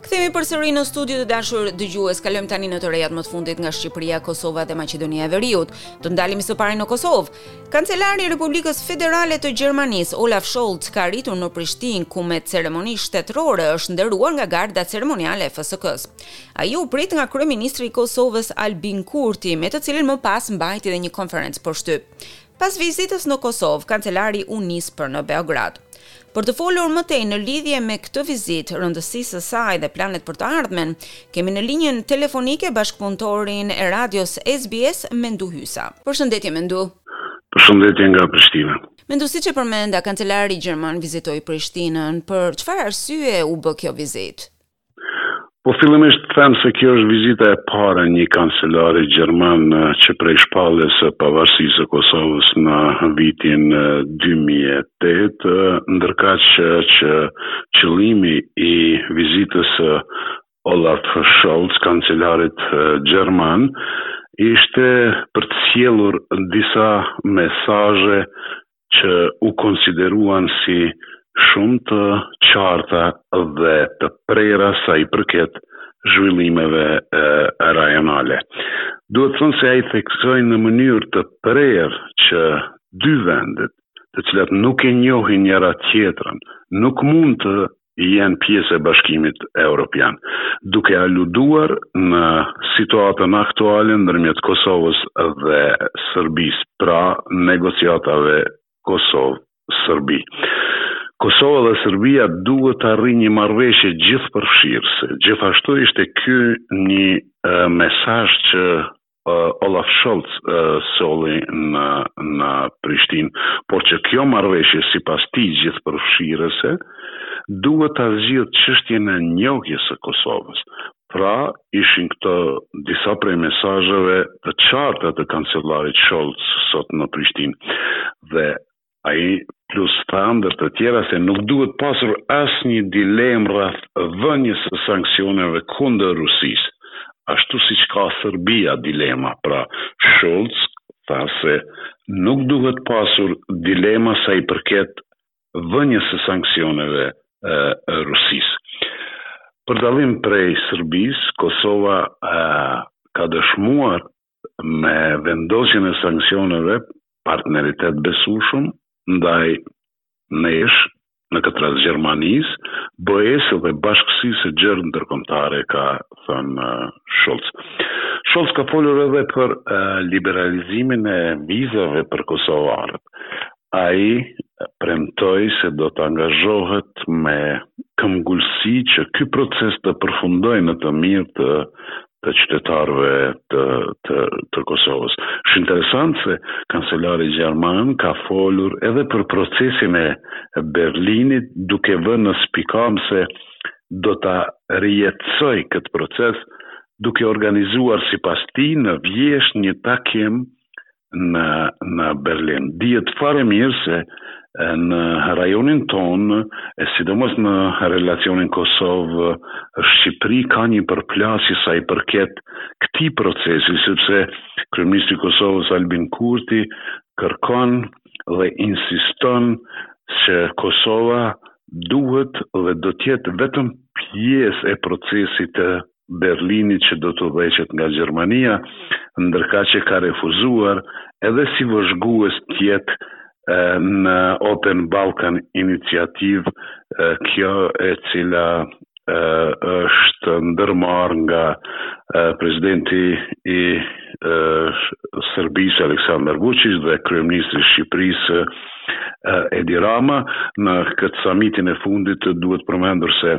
Kthehemi përsëri në studio të dashur dëgjues. Kalojmë tani në të rejat më të fundit nga Shqipëria, Kosova dhe Maqedonia e Veriut. Të ndalemi së pari në Kosovë. Kancelari i Republikës Federale të Gjermanisë, Olaf Scholz, ka arritur në Prishtinë, ku me ceremoni shtetërore është nderuar nga garda ceremoniale e FSK-së. Ai u prit nga kryeministri i Kosovës Albin Kurti, me të cilin më pas mbajti edhe një konferencë për shtyp. Pas vizitës në Kosovë, kancelari u nis për në Beograd. Për të folur më tej në lidhje me këtë vizitë, rëndësisë së saj dhe planet për të ardhmen, kemi në linjën telefonike bashkëpunëtorin e radios SBS, Mendu Hysa. Përshëndetje Mendu. Përshëndetje nga Prishtina. Mendu siç e përmenda, kancelari gjerman vizitoi Prishtinën, për çfarë arsye u bë kjo vizitë? Po fillimisht të them se kjo është vizita e parë e një kancelari gjerman që prej shpalljes së pavarësisë së Kosovës në vitin 2008, ndërkaq që, që qëllimi i vizitës së Olaf Scholz, kancelarit gjerman, ishte për të sjellur disa mesazhe që u konsideruan si shumë të qarta dhe të prera sa i përket zhvillimeve rajonale. Duhet thënë se ai theksoi në mënyrë të prerë që dy vendet, të cilat nuk e njohin njëra-tjetrën, nuk mund të jenë pjesë e Bashkimit Europian, duke aluduar në situatën aktuale ndërmjet Kosovës dhe Serbisë, pra negociatave Kosovë-Serbi. Kosova dhe Serbia duhet të arrijnë një marrëveshje gjithëpërfshirëse. Gjithashtu ishte ky një mesazh që Olaf Scholz solli në në Prishtinë, por që kjo marrëveshje sipas tij gjithëpërfshirëse duhet ta zgjidhë çështjen e njohjes së Kosovës. Pra, ishin këto disa prej mesazheve të qarta të kancelarit Scholz sot në Prishtinë. Dhe Ai plus tha ndër të tjera se nuk duhet pasur asnjë dilemë rreth vënies së sanksioneve kundër Rusisë, ashtu siç ka Serbia dilema, pra Scholz tha se nuk duhet pasur dilema sa i përket vënies së sanksioneve Rusisë. Për dallim prej Serbisë, Kosova ka dëshmuar me vendosjen e sanksioneve partneritet të besueshëm ndaj nesh në këtë rast Gjermanisë, BE-së dhe bashkësisë së gjerë ndërkombëtare, ka thënë Scholz. Scholz ka folur edhe për liberalizimin e vizave për kosovarët. Ai premtoi se do të angazhohet me këmbëngulësi që ky proces të përfundojë në të mirë të të qytetarëve të të të Kosovës. Është interesant se kancelari gjerman ka folur edhe për procesin e Berlinit duke vënë në spikamë se do ta rijetësojë këtë proces duke organizuar sipas tij në vjeshtë një takim në në Berlin. Dihet fare mirë se në rajonin tonë, e sidomos në relacionin Kosovë Shqipëri ka një përplasje sa i përket këtij procesi, sepse kryeministri i Kosovës Albin Kurti kërkon dhe insiston se Kosova duhet dhe do të jetë vetëm pjesë e procesit të Berlinit që do të udhëheqet nga Gjermania, ndërkaq e ka refuzuar edhe si vëzhgues të jetë në Open Balkan Initiative, kjo e cila është ndërmarrë nga presidenti i Serbisë Aleksandar Vuçiç dhe kryeministri i Shqipërisë Edi Rama në këtë samitin e fundit duhet përmendur se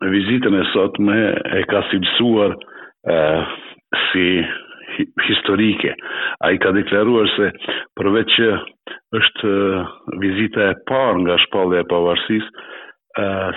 vizitën e sotme e ka cilësuar si historike. Ai ka deklaruar se përveç që është vizita e parë nga shpallja e pavarësisë,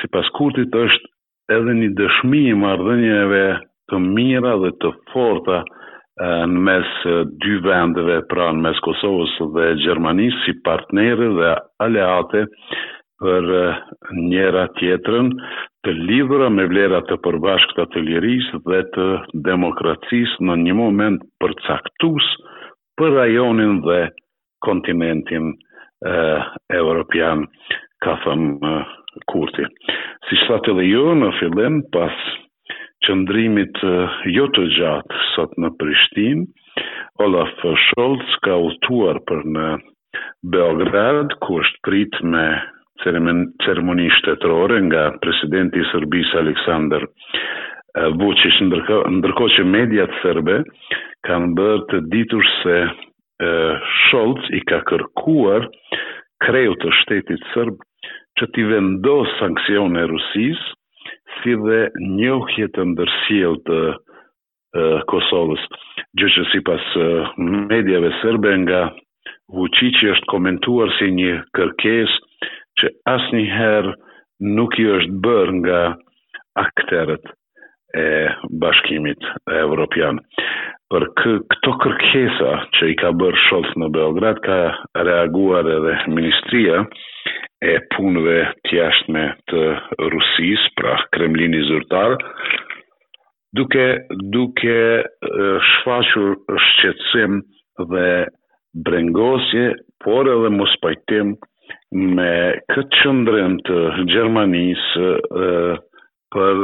sipas Kurtit është edhe një dëshmi i marrëdhënieve të mira dhe të forta në mes dy vendeve, pra në mes Kosovës dhe Gjermanisë si partnere dhe aleate për njëra-tjetrën, të lidhura me vlera të përbashkëta të lirisë dhe të demokracisë në një moment përcaktues për rajonin dhe kontinentin evropian, ka thënë Kurti. Siç thatë edhe ju në fillim, pas qëndrimit jo të gjatë sot në Prishtinë, Olaf Scholz ka udhëtuar për në Beograd, ku është pritë me ceremoni shtetërore nga presidenti i Serbisë Aleksandar Vuçiç, ndërkohë që mediat serbe kanë bërë të ditur se Scholz i ka kërkuar kreut të shtetit serb që t'i vendosë sanksione Rusisë, si dhe njohje të ndërsjellë të Kosovës, gjë që sipas mediave serbe nga Vuçiqi është komentuar si një kërkesë që asnjëherë nuk i është bërë nga akterët e Bashkimit Evropian. Për këto kërkesa që i ka bërë Scholz në Beograd ka reaguar edhe Ministria e Punëve të Jashtme të Rusisë, pra Kremlini zyrtar, duke duke shfaqur shqetësim dhe brengosje, por edhe mospajtim me këtë qëndrim të Gjermanisë për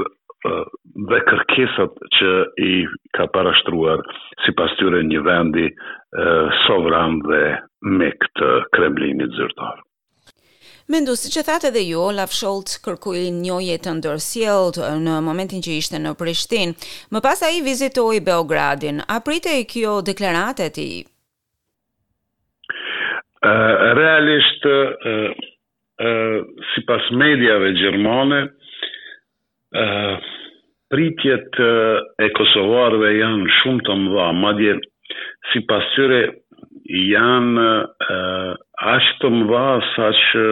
dhe kërkesat që i ka parashtruar sipas tyre një vendi sovran dhe mik të Kremlinit zyrtar. Mendu, siç e thatë edhe ju, Olaf Scholz kërkoi njohje të ndërsjelltë në momentin që ishte në Prishtinë. Më pas ai vizitoi Beogradin. A pritej kjo deklaratë e tij? Realisht, sipas mediave gjermane, Pritjet e kosovarëve janë shumë të mëdha, madje sipas tyre janë aq të mëdha saqë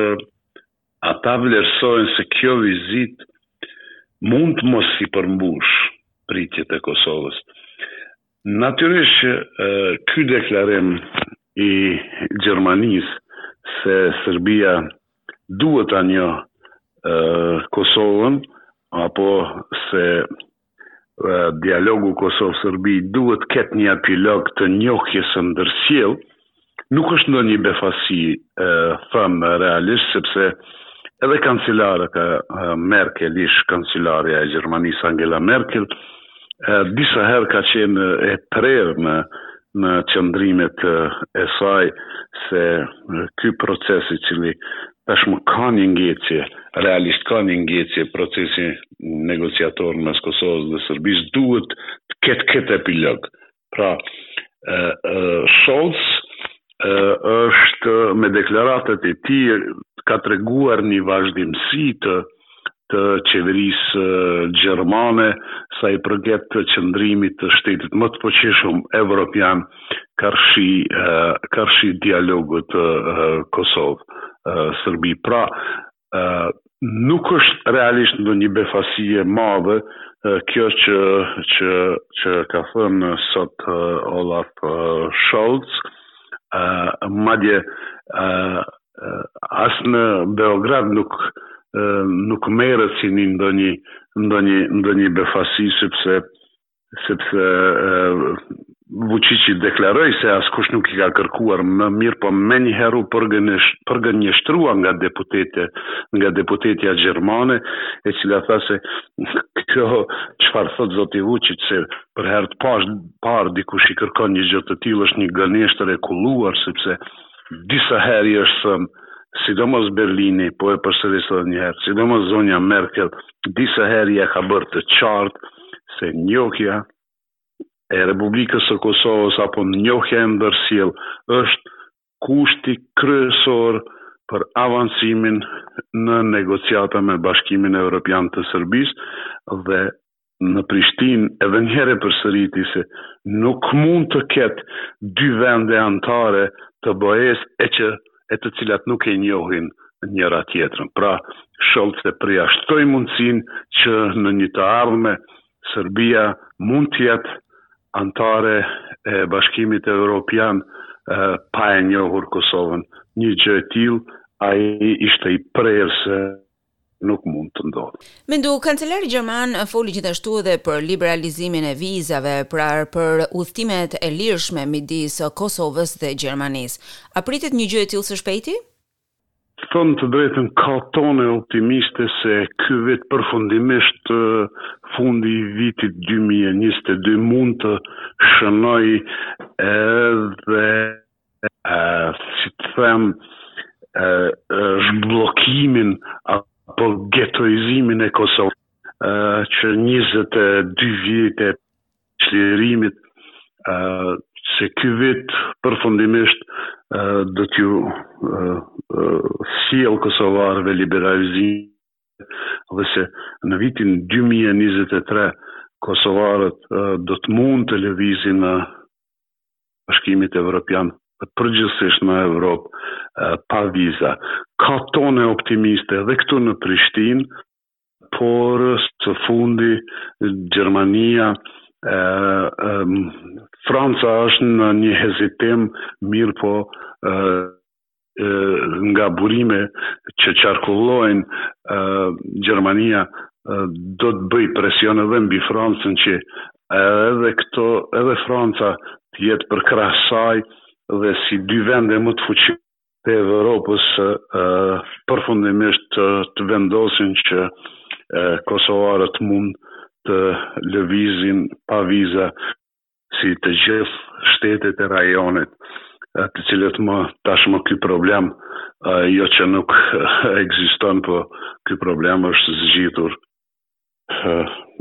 ata vlerësojnë se kjo vizitë mund të mos i përmbushë pritjet e Kosovës. Natyrisht ky deklarim i Gjermanisë se Serbia duhet ta njohë Kosovën apo se dialogu Kosovë-Serbi duhet të ketë një epilog të njohjes së ndërsjellë, nuk është ndonjë befasi them realisht sepse edhe kancelarja Merkel, ish kancelarja e Gjermanisë Angela Merkel, disa herë ka qenë e prerë në në qëndrimet e saj se ky proces i cili tashmë ka një ngecje, realisht ka një ngecje procesi negociator mes Kosovës dhe Serbisë duhet të ketë këtë epilog. Pra, Scholz është me deklaratat e tij ka treguar një vazhdimësi të të qeverisë gjermane sa i përket qëndrimit të shtetit më të fuqishëm evropian karshi karshi dialogut Kosovë Serbi. Pra, nuk është realisht ndonjë befasi e madhe kjo që që që ka thënë sot Olaf Scholz, madje as në Beograd nuk nuk merret si një ndonjë ndonjë ndonjë befasi sepse sepse Vuçiçi deklaroi se askush nuk i ka kërkuar mirëpo menjëherë u përgënjeshtrua nga deputete, nga deputetja gjermane, e cila tha se kjo çfarë thotë zoti Vuçiç se për herë të parë dikush i kërkon një gjë të tillë është një gënjeshtër e kulluar sepse Disa herë i është thënë, sidomos Berlini, po e përsëris edhe një herë, sidomos zonja Merkel, disa herë ia ka bërë të qartë se njohja e Republikës së Kosovës apo njohja e ndërsjellë është kushti kryesor për avancimin në negociata me Bashkimin Evropian të Serbisë dhe në Prishtinë edhe njëherë e përsëriti se nuk mund të ketë dy vende anëtare të BE-së e që e të cilat nuk e njohin njëra-tjetrën. Pra, Scholz e përjashtoi mundësinë që në një të ardhme Serbia mund të jetë anëtare e Bashkimit Evropian pa e njohur Kosovën. Një gjë e tillë ai ishte i prerë se nuk mund të ndodhë. Mendu, kancelari gjerman foli gjithashtu edhe për liberalizimin e vizave, pra për udhëtimet e lirshme midis Kosovës dhe Gjermanisë. A pritet një gjë e tillë së shpejti? Të them të drejtën, ka tone optimiste se ky vit përfundimisht fundi i vitit 2022 mund të shënojë edhe si të them, zhbllokimin apo getoizimin e Kosovës që 22 vjet e çlirimit se ky vit përfundimisht do t'u sjellë kosovarëve liberalizimin dhe se në vitin 2023 kosovarët do të mund të lëvizin në Bashkimit Evropian përgjithësisht në Evropë pa viza. Ka tone optimiste edhe këtu në Prishtinë, por së fundi Gjermania e, e, Franca është në një hezitim, mirëpo e, nga burime që qarkullojnë Gjermania do të bëjë presion edhe mbi Francën që edhe këto edhe Franca të jetë përkrah saj dhe si dy vende më të fuqishme të Evropës përfundimisht të, të vendosin që kosovarët mund të lëvizin pa viza si të gjithë shtetet e rajonit, të cilët më tashmë ky problem jo që nuk ekziston, po ky problem është zgjidhur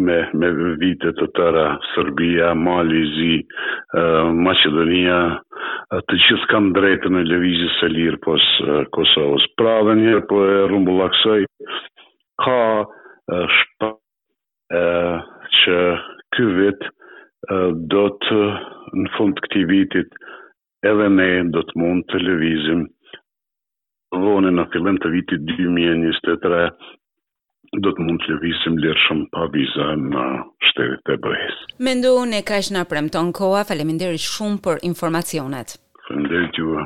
me me vite të tëra Serbia, Mali i Zi, Maqedonia, të gjithë kanë drejtën e lëvizjes së lirë pos Kosovës. Pra edhe një herë po e rrumbullaksoj ka shpa që ky vit do të në fund të këtij vitit edhe ne do të mund të lëvizim vonë në fillim të vitit 2023 do të mund të lëvizim lirshëm pa viza në shtetet e BE-s. Mendoj ne kaq na premton koha, faleminderit shumë për informacionet. Faleminderit juve.